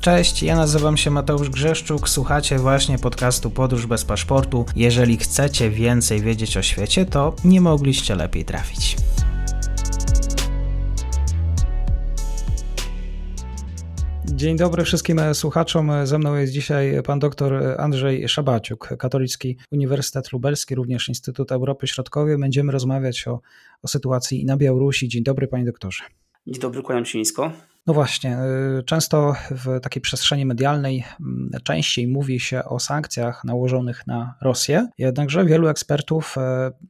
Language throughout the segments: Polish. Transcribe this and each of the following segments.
Cześć, ja nazywam się Mateusz Grzeszczuk, słuchacie właśnie podcastu Podróż bez paszportu. Jeżeli chcecie więcej wiedzieć o świecie, to nie mogliście lepiej trafić. Dzień dobry wszystkim słuchaczom. Ze mną jest dzisiaj pan dr Andrzej Szabaciuk, Katolicki Uniwersytet Lubelski, również Instytut Europy Środkowej. Będziemy rozmawiać o, o sytuacji na Białorusi. Dzień dobry, panie doktorze. Dzień dobry, kłaniam się nisko. No właśnie, y, często w takiej przestrzeni medialnej mm, częściej mówi się o sankcjach nałożonych na Rosję, jednakże wielu ekspertów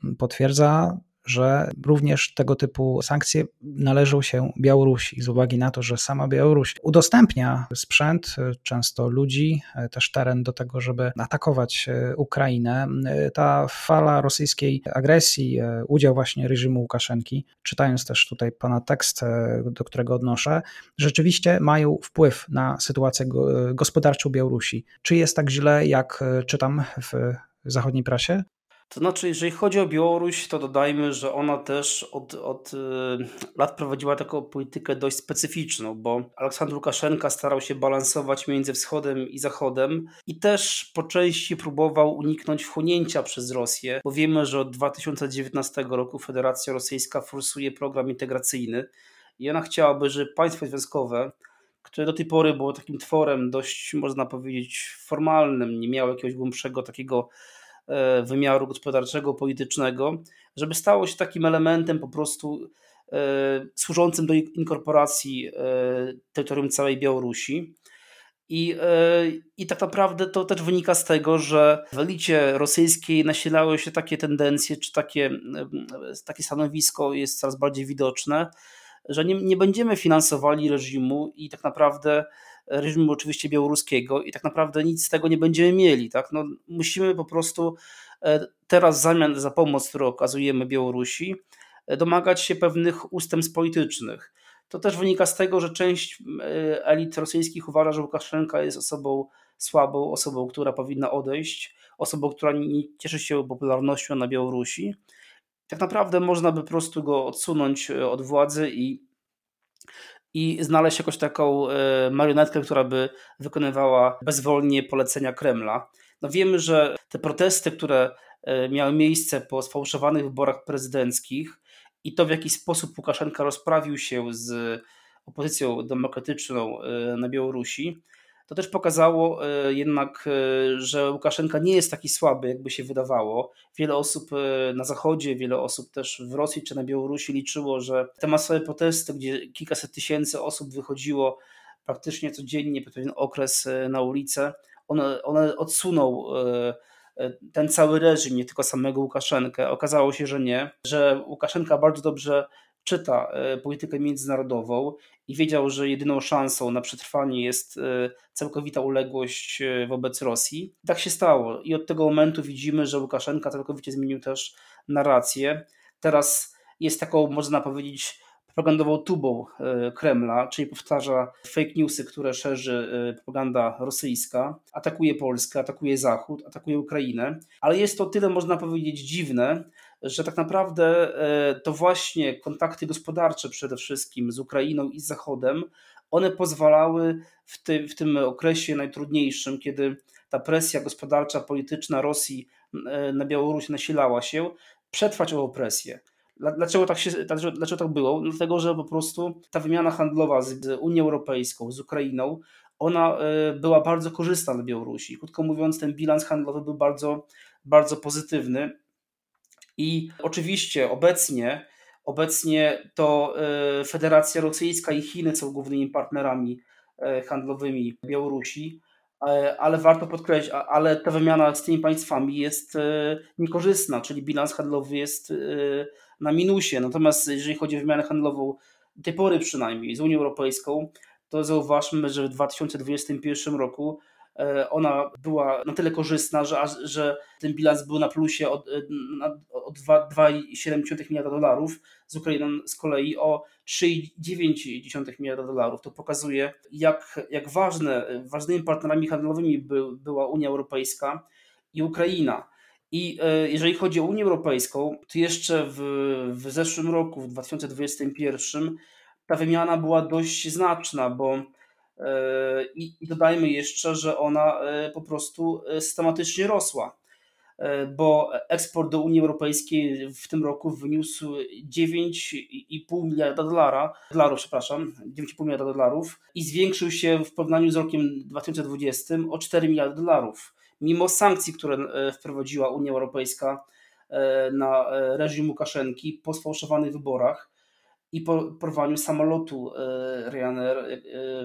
y, potwierdza, że również tego typu sankcje należą się Białorusi z uwagi na to, że sama Białoruś udostępnia sprzęt, często ludzi, też teren do tego, żeby atakować Ukrainę. Ta fala rosyjskiej agresji, udział właśnie reżimu Łukaszenki, czytając też tutaj pana tekst, do którego odnoszę, rzeczywiście mają wpływ na sytuację gospodarczą Białorusi. Czy jest tak źle, jak czytam w zachodniej prasie? To znaczy, jeżeli chodzi o Białoruś, to dodajmy, że ona też od, od y, lat prowadziła taką politykę dość specyficzną, bo Aleksandr Łukaszenka starał się balansować między wschodem i zachodem i też po części próbował uniknąć wchłonięcia przez Rosję, bo wiemy, że od 2019 roku Federacja Rosyjska forsuje program integracyjny i ona chciałaby, żeby państwo związkowe, które do tej pory było takim tworem dość, można powiedzieć, formalnym, nie miało jakiegoś głębszego takiego wymiaru gospodarczego, politycznego, żeby stało się takim elementem po prostu e, służącym do inkorporacji e, terytorium całej Białorusi. I, I tak naprawdę to też wynika z tego, że w elicie rosyjskiej nasilały się takie tendencje, czy takie, takie stanowisko jest coraz bardziej widoczne, że nie, nie będziemy finansowali reżimu i tak naprawdę reżimu oczywiście białoruskiego i tak naprawdę nic z tego nie będziemy mieli. Tak? No, musimy po prostu e, teraz w zamian za pomoc, którą okazujemy Białorusi, e, domagać się pewnych ustępstw politycznych. To też wynika z tego, że część e, elit rosyjskich uważa, że Łukaszenka jest osobą słabą, osobą, która powinna odejść, osobą, która nie cieszy się popularnością na Białorusi. Tak naprawdę można by po prostu go odsunąć od władzy i i znaleźć jakąś taką e, marionetkę, która by wykonywała bezwolnie polecenia Kremla. No wiemy, że te protesty, które e, miały miejsce po sfałszowanych wyborach prezydenckich i to w jaki sposób Łukaszenka rozprawił się z opozycją demokratyczną e, na Białorusi, to też pokazało e, jednak, e, że Łukaszenka nie jest taki słaby, jakby się wydawało. Wiele osób e, na Zachodzie, wiele osób też w Rosji czy na Białorusi liczyło, że te masowe protesty, gdzie kilkaset tysięcy osób wychodziło praktycznie codziennie po pewien okres na ulicę, one, one odsunął ten cały reżim, nie tylko samego Łukaszenkę. Okazało się, że nie, że Łukaszenka bardzo dobrze czyta politykę międzynarodową i wiedział, że jedyną szansą na przetrwanie jest e, całkowita uległość e, wobec Rosji. Tak się stało i od tego momentu widzimy, że Łukaszenka całkowicie zmienił też narrację. Teraz jest taką, można powiedzieć, propagandową tubą e, Kremla, czyli powtarza fake newsy, które szerzy propaganda rosyjska, atakuje Polskę, atakuje Zachód, atakuje Ukrainę, ale jest to tyle, można powiedzieć, dziwne, że tak naprawdę e, to właśnie kontakty gospodarcze przede wszystkim z Ukrainą i z Zachodem, one pozwalały w, ty, w tym okresie najtrudniejszym, kiedy ta presja gospodarcza, polityczna Rosji e, na Białoruś nasilała się, przetrwać ową presję. Dlaczego tak, się, dlaczego, tak było? Dlatego, że po prostu ta wymiana handlowa z Unią Europejską, z Ukrainą, ona e, była bardzo korzystna dla Białorusi. Krótko mówiąc, ten bilans handlowy był bardzo, bardzo pozytywny i oczywiście obecnie, obecnie to e, Federacja Rosyjska i Chiny są głównymi partnerami e, handlowymi Białorusi, e, ale warto podkreślić, ale ta wymiana z tymi państwami jest niekorzystna, czyli bilans handlowy jest na minusie. Natomiast jeżeli chodzi o wymianę handlową, do tej pory przynajmniej z Unią Europejską, to zauważmy, że w 2021 roku ona była na tyle korzystna, że, że ten bilans był na plusie od, e, o 2,7 miliarda dolarów, z Ukrainą z kolei o 3,9 miliarda dolarów. To pokazuje, jak, jak ważne, ważnymi partnerami handlowymi by, była Unia Europejska i Ukraina. I e, jeżeli chodzi o Unię Europejską, to jeszcze w, w zeszłym roku, w 2021, ta wymiana była dość znaczna, bo I, dodajmy jeszcze, że ona po prostu systematycznie rosła, bo eksport do Unii Europejskiej w tym roku wyniósł 9,5 miliarda dolara, dolarów, przepraszam, 9,5 miliarda dolarów i zwiększył się w porównaniu z rokiem 2020 o 4 miliardy dolarów. Mimo sankcji, które wprowadziła Unia Europejska na reżim Łukaszenki po sfałszowanych wyborach, i po porwaniu samolotu e, Ryanair e,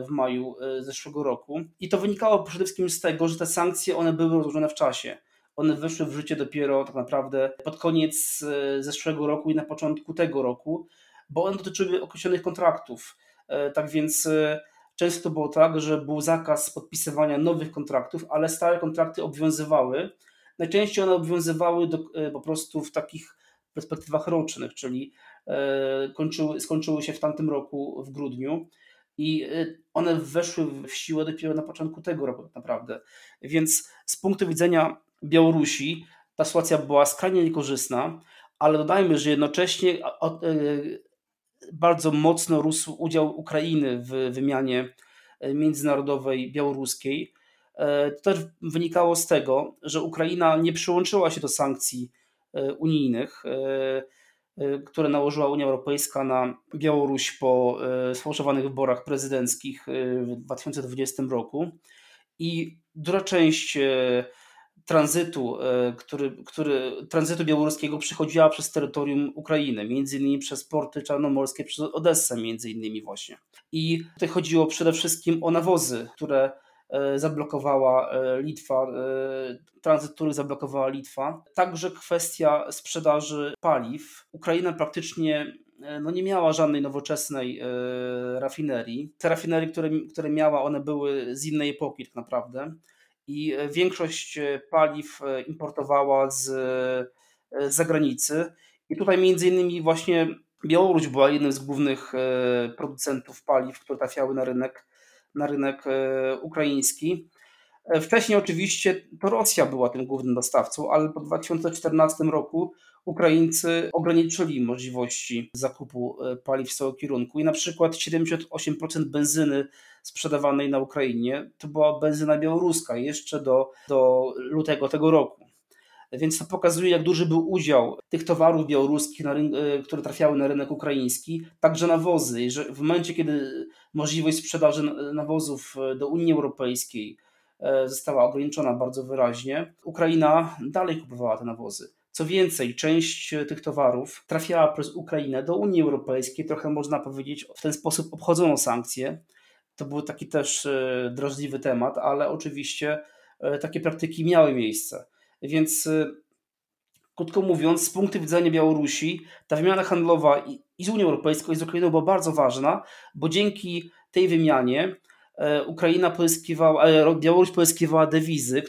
w maju e, zeszłego roku. I to wynikało przede wszystkim z tego, że te sankcje one były rozłożone w czasie. One weszły w życie dopiero tak naprawdę pod koniec zeszłego roku i na początku tego roku, bo one dotyczyły określonych kontraktów. Tak więc często było tak, że był zakaz podpisywania nowych kontraktów, ale stare kontrakty obowiązywały. Najczęściej one obowiązywały do, po prostu w takich perspektywach rocznych, czyli kończyły, skończyły się w tamtym roku w grudniu i e, one weszły w siłę dopiero na początku tego roku tak naprawdę. Więc z punktu widzenia Białorusi ta sytuacja była skrajnie niekorzystna, ale dodajmy, że jednocześnie e, bardzo mocno rósł udział Ukrainy w wymianie międzynarodowej białoruskiej. To też wynikało z tego, że Ukraina nie przyłączyła się do sankcji unijnych. Y, które nałożyła Unia Europejska na Białoruś po y, sfałszowanych wyborach prezydenckich y, w 2020 roku. I duża część tranzytu, który, który, tranzytu białoruskiego przychodziła przez terytorium Ukrainy, między innymi przez porty czarnomorskie, przez Odessę między innymi właśnie. I tutaj chodziło przede wszystkim o nawozy, które zablokowała e, Litwa, e, tranzyt, który zablokowała Litwa. Także kwestia sprzedaży paliw. Ukraina praktycznie no nie miała żadnej nowoczesnej rafinerii. Te rafinerie, które, które miała, one były z innej epoki tak naprawdę i większość paliw importowała z, z zagranicy. I tutaj między innymi właśnie Białoruś była jednym z głównych producentów paliw, które trafiały na rynek na rynek e, ukraiński. E, wcześniej oczywiście to Rosja była tym głównym dostawcą, ale po 2014 roku Ukraińcy ograniczyli możliwości zakupu e, paliw z tego kierunku i na przykład 78% benzyny sprzedawanej na Ukrainie to była benzyna białoruska jeszcze do, do lutego tego roku. Więc to pokazuje, jak duży był udział tych towarów białoruskich, e, które trafiały na rynek ukraiński, także nawozy. Że w momencie, kiedy możliwość sprzedaży nawozów e, do Unii Europejskiej e, została ograniczona bardzo wyraźnie, Ukraina dalej kupowała te nawozy. Co więcej, część tych towarów trafiała przez Ukrainę do Unii Europejskiej, trochę można powiedzieć, w ten sposób obchodzono sankcje. To był taki też drażliwy temat, ale oczywiście takie praktyki miały miejsce. Więc y, krótko mówiąc, z punktu widzenia Białorusi, ta wymiana handlowa i z Unią Europejską, i z Ukrainą była bardzo ważna, bo dzięki tej wymianie e, Ukraina pozyskiwała, e, Białoruś pozyskiwała dewizy,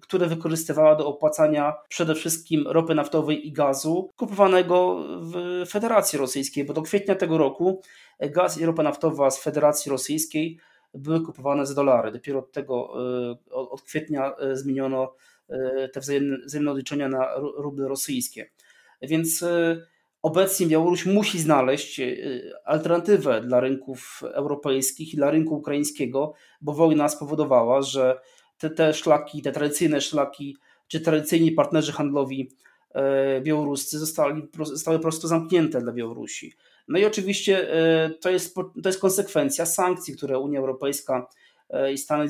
które wykorzystywała do opłacania przede wszystkim ropy naftowej i gazu kupowanego w Federacji Rosyjskiej, bo do kwietnia tego roku gaz i ropa naftowa z Federacji Rosyjskiej były kupowane za dolary. Dopiero od tego, e, od kwietnia zmieniono te wzajemne, wzajemne odliczenia na ruble rosyjskie. Więc e, obecnie Białoruś musi znaleźć e, alternatywę dla rynków europejskich i dla rynku ukraińskiego, bo wojna spowodowała, że te, te szlaki, te tradycyjne szlaki, czy tradycyjni partnerzy handlowi białoruscy zostali, zostały po prostu zamknięte dla Białorusi. No i oczywiście to jest, to jest konsekwencja sankcji, które Unia Europejska i Stany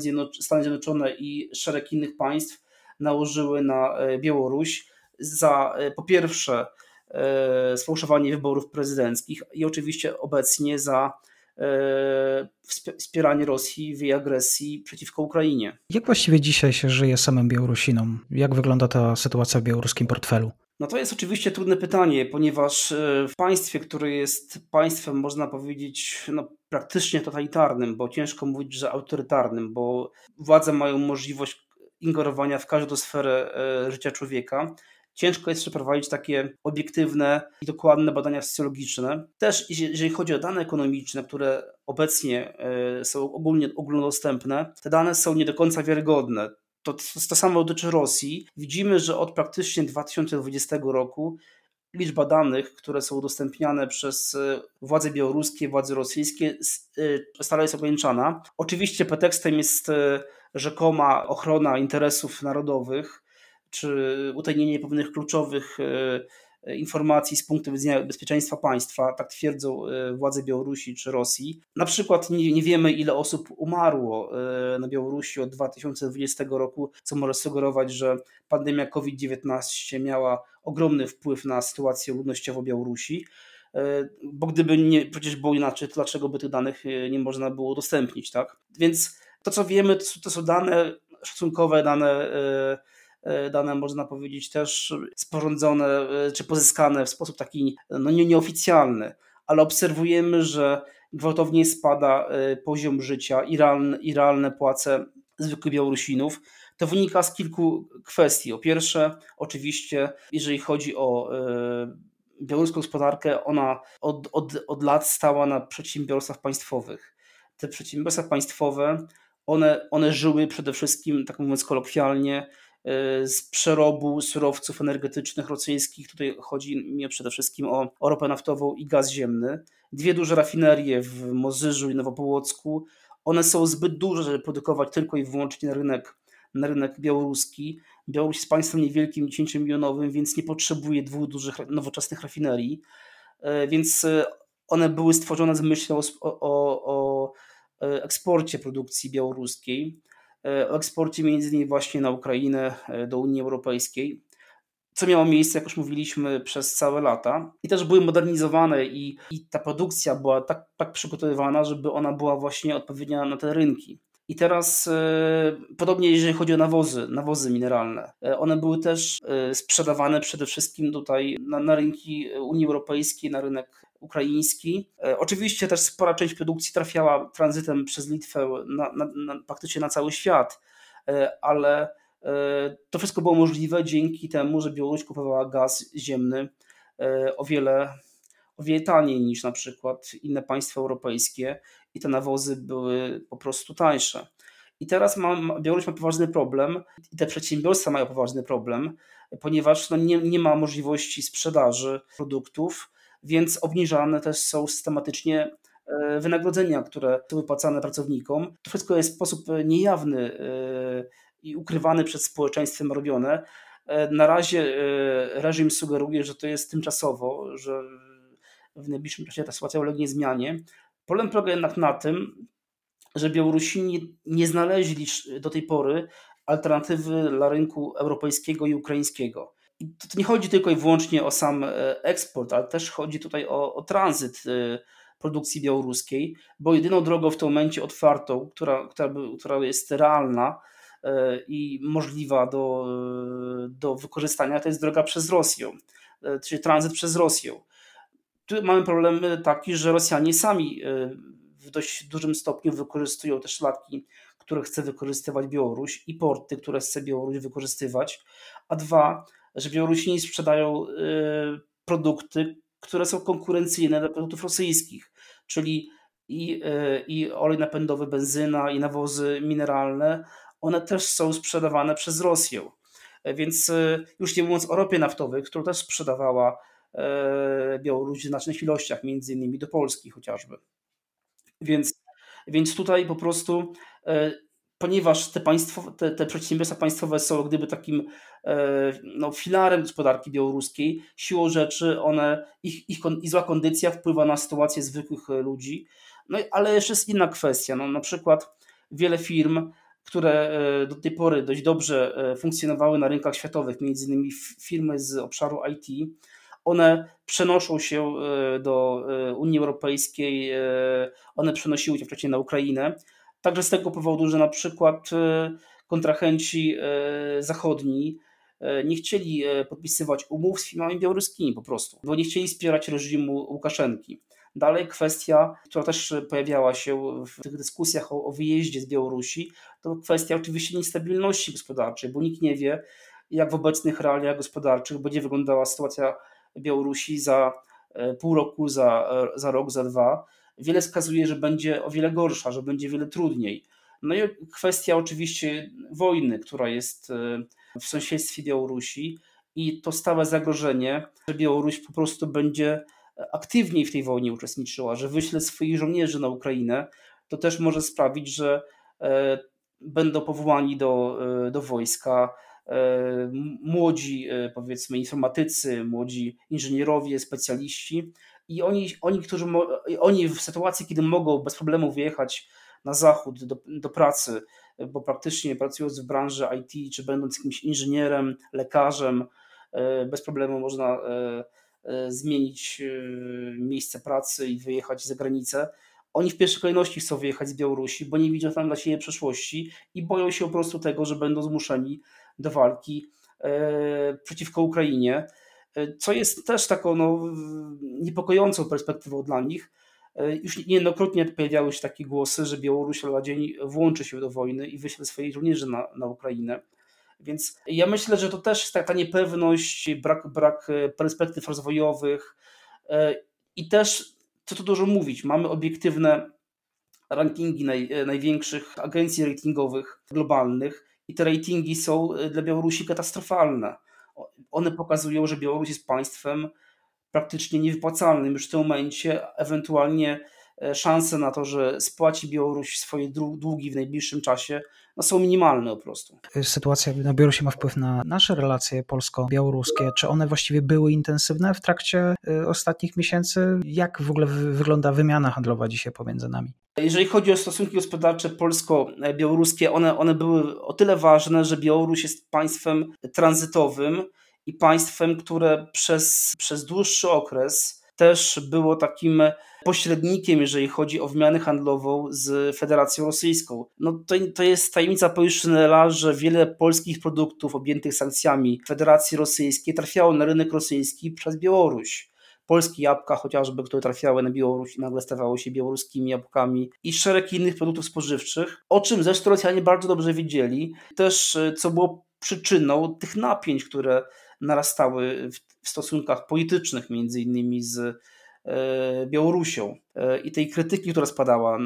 Zjednoczone i szereg innych państw nałożyły na e, Białoruś za e, po pierwsze e, sfałszowanie wyborów prezydenckich i oczywiście obecnie za wspieranie Rosji w jej agresji przeciwko Ukrainie. Jak właściwie dzisiaj się żyje samym Białorusinom? Jak wygląda ta sytuacja w białoruskim portfelu? No to jest oczywiście trudne pytanie, ponieważ w państwie, które jest państwem, można powiedzieć, no, praktycznie totalitarnym, bo ciężko mówić, że autorytarnym, bo władze mają możliwość ingerowania w każdą sferę e, życia człowieka. Ciężko jest przeprowadzić takie obiektywne i dokładne badania socjologiczne. Też jeżeli chodzi o dane ekonomiczne, które obecnie e, są ogólnie ogólnodostępne, te dane są nie do końca wiarygodne. To, to, to samo dotyczy Rosji. Widzimy, że od praktycznie 2020 roku liczba danych, które są udostępniane przez władze białoruskie, władze rosyjskie stale jest ograniczana. Oczywiście pretekstem jest rzekoma ochrona interesów narodowych, czy utajnienie pewnych kluczowych E, informacji z punktu widzenia bezpieczeństwa państwa, tak twierdzą e, władze Białorusi czy Rosji. Na przykład nie, nie wiemy, ile osób umarło e, na Białorusi od 2020 roku, co może sugerować, że pandemia COVID-19 miała ogromny wpływ na sytuację ludnościową Białorusi. Bo gdyby nie, przecież było inaczej, to dlaczego by tych danych nie można było udostępnić, tak? Więc to, co wiemy, to są, to są dane szacunkowe, dane E, dane, można powiedzieć, też sporządzone e, czy pozyskane w sposób taki no, nie, nieoficjalny, ale obserwujemy, że gwałtownie spada e, poziom życia i realne, i realne płace zwykłych Białorusinów. To wynika z kilku kwestii. O pierwsze, oczywiście, jeżeli chodzi o białoruską gospodarkę, ona od, od, od lat stała na przedsiębiorstwach państwowych. Te przedsiębiorstwa państwowe, one, one żyły przede wszystkim, tak mówiąc kolokwialnie, Y, z przerobu surowców energetycznych rosyjskich. Tutaj chodzi mi przede wszystkim o, o ropę naftową i gaz ziemny. Dwie duże rafinerie w Mozyżu i Nowopołocku. One są zbyt duże, żeby produkować tylko i wyłącznie na rynek, na rynek białoruski. Białoruś jest państwem niewielkim, 10 milionowym, więc nie potrzebuje dwóch dużych, nowoczesnych rafinerii. Y, więc y, one były stworzone z myślą o, o, o eksporcie produkcji białoruskiej. E, o eksporcie między innymi właśnie na Ukrainę e, do Unii Europejskiej, co miało miejsce, jak już mówiliśmy, przez całe lata. I też były modernizowane i, i ta produkcja była tak, tak przygotowywana, żeby ona była właśnie odpowiednia na te rynki. I teraz e, podobnie jeżeli chodzi o nawozy, nawozy mineralne. E, one były też e, sprzedawane przede wszystkim tutaj na, na rynki Unii Europejskiej, na rynek ukraiński. Oczywiście też spora część produkcji trafiała tranzytem przez Litwę na, na, na, praktycznie na cały świat, ale to wszystko było możliwe dzięki temu, że Białoruś kupowała gaz ziemny o wiele, o wiele taniej niż na przykład inne państwa europejskie i te nawozy były po prostu tańsze. I teraz ma, Białoruś ma poważny problem i te przedsiębiorstwa mają poważny problem, ponieważ no nie, nie ma możliwości sprzedaży produktów, więc obniżane też są systematycznie e, wynagrodzenia, które są wypłacane pracownikom. To wszystko jest w sposób niejawny e, i ukrywany przed społeczeństwem robione. E, na razie reżim sugeruje, że to jest tymczasowo, że w najbliższym czasie ta sytuacja ulegnie zmianie, Problem polega jednak na tym, że Białorusini nie znaleźli do tej pory alternatywy dla rynku europejskiego i ukraińskiego. I to nie chodzi tylko i wyłącznie o sam e, eksport, ale też chodzi tutaj o, o tranzyt e, produkcji białoruskiej, bo jedyną drogą w tym momencie otwartą, która, która, która jest realna e, i możliwa do, do wykorzystania, to jest droga przez Rosję, czyli tranzyt przez Rosję. Tu mamy problem taki, że Rosjanie sami w dość dużym stopniu wykorzystują te szlaki, które chce wykorzystywać Białoruś i porty, które chce Białoruś wykorzystywać, a dwa, że Białorusini sprzedają e, produkty, które są konkurencyjne dla produktów rosyjskich, czyli i, e, i olej napędowy, benzyna, i nawozy mineralne, one też są sprzedawane przez Rosję. Więc już nie mówiąc o ropie naftowej, którą też sprzedawała Białoruś w znacznych ilościach, między innymi do Polski chociażby. Więc, więc tutaj po prostu, ponieważ te, państwo, te, te przedsiębiorstwa państwowe są gdyby takim e, no, filarem gospodarki białoruskiej, siłą rzeczy one, ich, ich, ich zła kondycja wpływa na sytuację zwykłych ludzi. No ale jeszcze jest inna kwestia. No, na przykład wiele firm, które do tej pory dość dobrze funkcjonowały na rynkach światowych, między innymi firmy z obszaru IT, one przenoszą się e, do e, Unii Europejskiej, e, one przenosiły się wcześniej na Ukrainę. Także z tego powodu, że na przykład kontrahenci zachodni nie chcieli podpisywać umów z firmami białoruskimi po prostu, bo nie chcieli wspierać reżimu Łukaszenki. Dalej kwestia, która też pojawiała się w tych dyskusjach o, o wyjeździe z Białorusi, to kwestia oczywiście niestabilności gospodarczej, bo nikt nie wie, jak w obecnych realiach gospodarczych będzie wyglądała sytuacja Białorusi za pół roku, za, za rok, za dwa, wiele wskazuje, że będzie o wiele gorsza, że będzie wiele trudniej. No i kwestia oczywiście wojny, która jest e, w sąsiedztwie Białorusi i to stałe zagrożenie, że Białoruś po prostu będzie aktywniej w tej wojnie uczestniczyła, że wyśle swoich żołnierzy na Ukrainę, to też może sprawić, że e, będą powołani do, e, do wojska e, młodzi, powiedzmy, informatycy, młodzi inżynierowie, specjaliści. I oni, oni, którzy, oni w sytuacji, kiedy mogą bez problemu wyjechać na zachód do, do pracy, bo praktycznie pracując w branży IT, czy będąc jakimś inżynierem, lekarzem, bez problemu można zmienić miejsce pracy i wyjechać za granicę. Oni w pierwszej kolejności chcą wyjechać z Białorusi, bo nie widzą tam dla siebie przeszłości i boją się po prostu tego, że będą zmuszeni do walki e, przeciwko Ukrainie, e, co jest też taką no, niepokojącą perspektywą dla nich. E, już niejednokrotnie pojawiały się takie głosy, że Białoruś na dzień włączy się do wojny i wyśle swoich żołnierzy na, na Ukrainę. Więc ja myślę, że to też jest taka niepewność, brak, brak perspektyw rozwojowych i też co tu dużo mówić, mamy obiektywne rankingi naj, e, największych agencji ratingowych globalnych i te ratingi są e, dla Białorusi katastrofalne. One pokazują, że Białoruś jest państwem praktycznie niewypłacalnym już w tym momencie, ewentualnie szanse na to, że spłaci Białoruś swoje długi w najbliższym czasie, no są minimalne po prostu. Sytuacja na Białorusi ma wpływ na nasze relacje polsko-białoruskie. Czy one właściwie były intensywne w trakcie e, ostatnich miesięcy? Jak w ogóle wygląda wymiana handlowa dzisiaj pomiędzy nami? Jeżeli chodzi o stosunki gospodarcze polsko-białoruskie, one, one były o tyle ważne, że Białoruś jest państwem tranzytowym i państwem, które przez, przez dłuższy okres też było takim pośrednikiem, jeżeli chodzi o wymianę handlową z Federacją Rosyjską. No to, to jest tajemnica Poliszynela, że wiele polskich produktów objętych sankcjami Federacji Rosyjskiej trafiało na rynek rosyjski przez Białoruś polskie jabłka chociażby, które trafiały na Białoruś i nagle stawały się białoruskimi jabłkami i szereg innych produktów spożywczych, o czym zresztą Rosjanie bardzo dobrze wiedzieli, też co było przyczyną tych napięć, które narastały w stosunkach politycznych, między innymi z e, Białorusią e, i tej krytyki, która spadała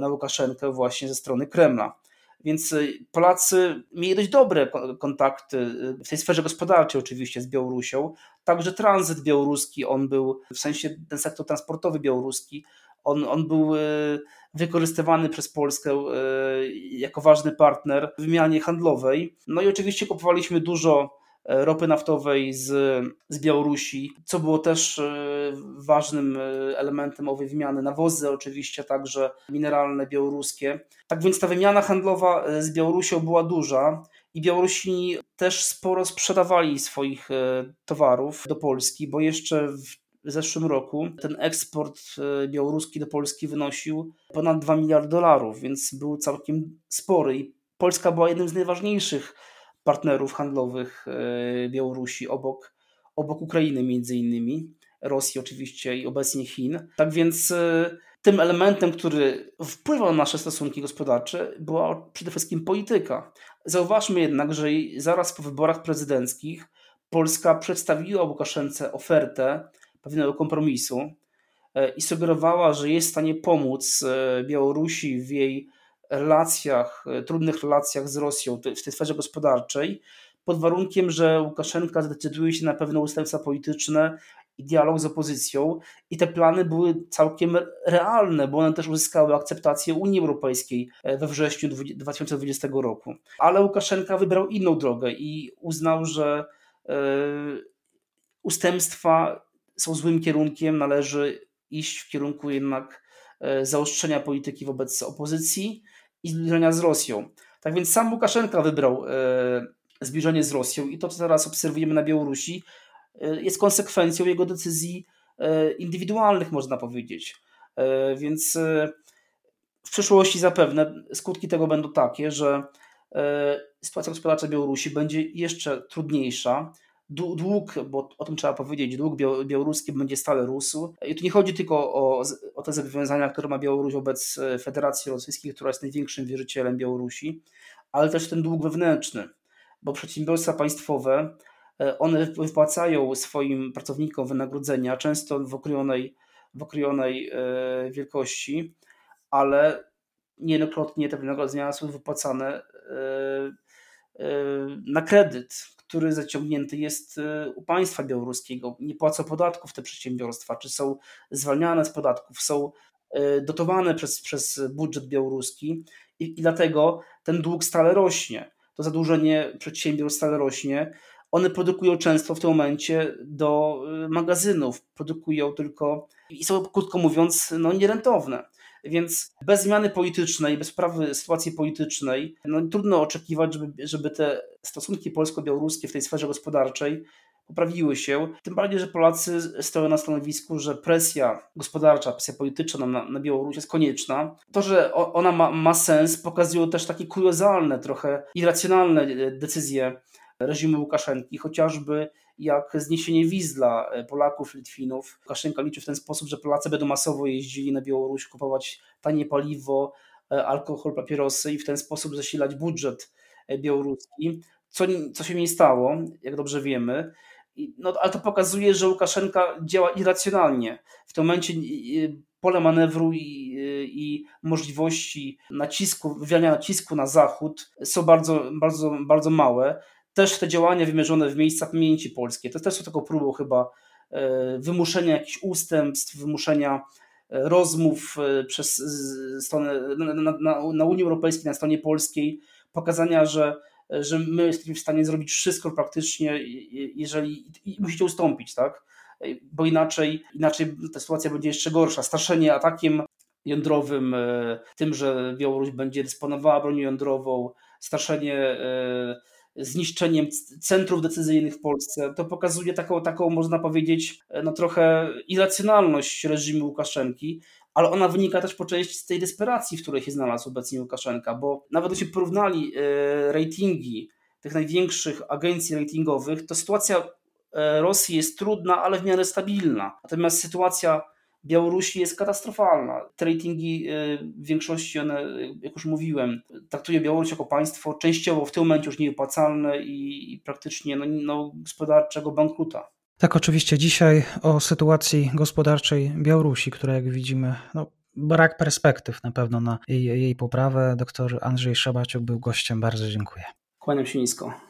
na Łukaszenkę właśnie ze strony Kremla. Więc Polacy mieli dość dobre kontakty w tej sferze gospodarczej oczywiście z Białorusią. Także tranzyt białoruski, on był, w sensie ten sektor transportowy białoruski, on, on był e, wykorzystywany przez Polskę jako ważny partner w wymianie handlowej. No i oczywiście kupowaliśmy dużo E, ropy naftowej z, z Białorusi, co było też e, ważnym e, elementem owej wymiany. Nawozy oczywiście, także mineralne białoruskie. Tak więc ta wymiana handlowa z Białorusią była duża i Białorusini też sporo sprzedawali swoich towarów do Polski, bo jeszcze w zeszłym roku ten eksport białoruski do Polski wynosił ponad 2 miliardy dolarów, więc był całkiem spory i Polska była jednym z najważniejszych partnerów handlowych e, Białorusi obok, obok Ukrainy między innymi, Rosji oczywiście i obecnie Chin. Tak więc e, tym elementem, który wpływał na nasze stosunki gospodarcze była przede wszystkim polityka. Zauważmy jednak, że zaraz po wyborach prezydenckich Polska przedstawiła Łukaszence ofertę pewnego kompromisu e, i sugerowała, że jest w stanie pomóc Białorusi w jej relacjach, e, trudnych relacjach z Rosją w tej sferze gospodarczej, pod warunkiem, że Łukaszenka zdecyduje się na pewne ustępstwa polityczne i dialog z opozycją. I te plany były całkiem realne, bo one też uzyskały akceptację Unii Europejskiej e, we wrześniu 2020 roku. Ale Łukaszenka wybrał inną drogę i uznał, że e, ustępstwa są złym kierunkiem, należy iść w kierunku jednak zaostrzenia polityki wobec opozycji i zbliżenia z Rosją. Tak więc sam Łukaszenka wybrał e, zbliżenie z Rosją i to, co teraz obserwujemy na Białorusi, e, jest konsekwencją jego decyzji e, indywidualnych, można powiedzieć. Więc w przyszłości zapewne skutki tego będą takie, że sytuacja gospodarcza Białorusi będzie jeszcze trudniejsza, dług, bo o tym trzeba powiedzieć, dług białoruski będzie stale rósł. I tu nie chodzi tylko o, o te zobowiązania, które ma Białoruś wobec e, Federacji Rosyjskiej, która jest największym wierzycielem Białorusi, ale też ten dług wewnętrzny, bo przedsiębiorstwa państwowe, e, one wypłacają swoim pracownikom wynagrodzenia, często w okrojonej, w okrojonej e, wielkości, ale niejednokrotnie te wynagrodzenia są wypłacane na kredyt, który zaciągnięty jest e, u państwa białoruskiego. Nie płacą podatków te przedsiębiorstwa, czy są zwalniane z podatków, są e, dotowane przez, przez budżet białoruski i, i dlatego ten dług stale rośnie. To zadłużenie przedsiębiorstw stale rośnie. One produkują często w tym momencie do e, magazynów, produkują tylko i są, krótko mówiąc, no, nierentowne. Więc bez zmiany politycznej, bez poprawy sytuacji politycznej, no trudno oczekiwać, żeby, żeby te stosunki polsko-białoruskie w tej sferze gospodarczej poprawiły się. Tym bardziej, że Polacy stoją na stanowisku, że presja gospodarcza, presja polityczna na, na Białoruś jest konieczna. To, że ona ma, ma sens, pokazują też takie kuriozalne, trochę irracjonalne decyzje reżimu Łukaszenki, chociażby jak zniesienie wiz dla e, Polaków, Litwinów. Łukaszenka liczy w ten sposób, że Polacy będą masowo jeździli na Białoruś, kupować tanie paliwo, e, alkohol, papierosy i w ten sposób zasilać budżet e, białoruski, co, co się nie stało, jak dobrze wiemy. No, ale to pokazuje, że Łukaszenka działa irracjonalnie. W tym momencie pole manewru i, i możliwości nacisku, wywiania nacisku na Zachód są bardzo, bardzo, bardzo małe też te działania wymierzone w miejsca pamięci polskiej, to też są taką próbą chyba e, wymuszenia jakichś ustępstw, wymuszenia e, rozmów e, przez stronę, na, na, na Unii Europejskiej, na stronie polskiej, pokazania, że, że my jesteśmy w stanie zrobić wszystko praktycznie, jeżeli i musicie ustąpić, tak? Bo inaczej, inaczej ta sytuacja będzie jeszcze gorsza. Straszenie atakiem jądrowym, tym, że Białoruś będzie dysponowała bronią jądrową, straszenie zniszczeniem centrów decyzyjnych w Polsce. To pokazuje taką, taką można powiedzieć, no trochę irracjonalność reżimu Łukaszenki, ale ona wynika też po części z tej desperacji, w której się znalazł obecnie Łukaszenka, bo nawet gdybyśmy porównali e, ratingi tych największych agencji ratingowych, to sytuacja e, Rosji jest trudna, ale w miarę stabilna. Natomiast sytuacja Białorusi jest katastrofalna. Te ratingi y, w większości, one, jak już mówiłem, traktuje Białoruś jako państwo częściowo w tym momencie już nieopłacalne i, i praktycznie no, no, gospodarczego bankruta. Tak, oczywiście dzisiaj o sytuacji gospodarczej Białorusi, która jak widzimy, no, brak perspektyw na pewno na jej, jej poprawę. Doktor Andrzej Szabaciuk był gościem. Bardzo dziękuję. Kłaniam się nisko.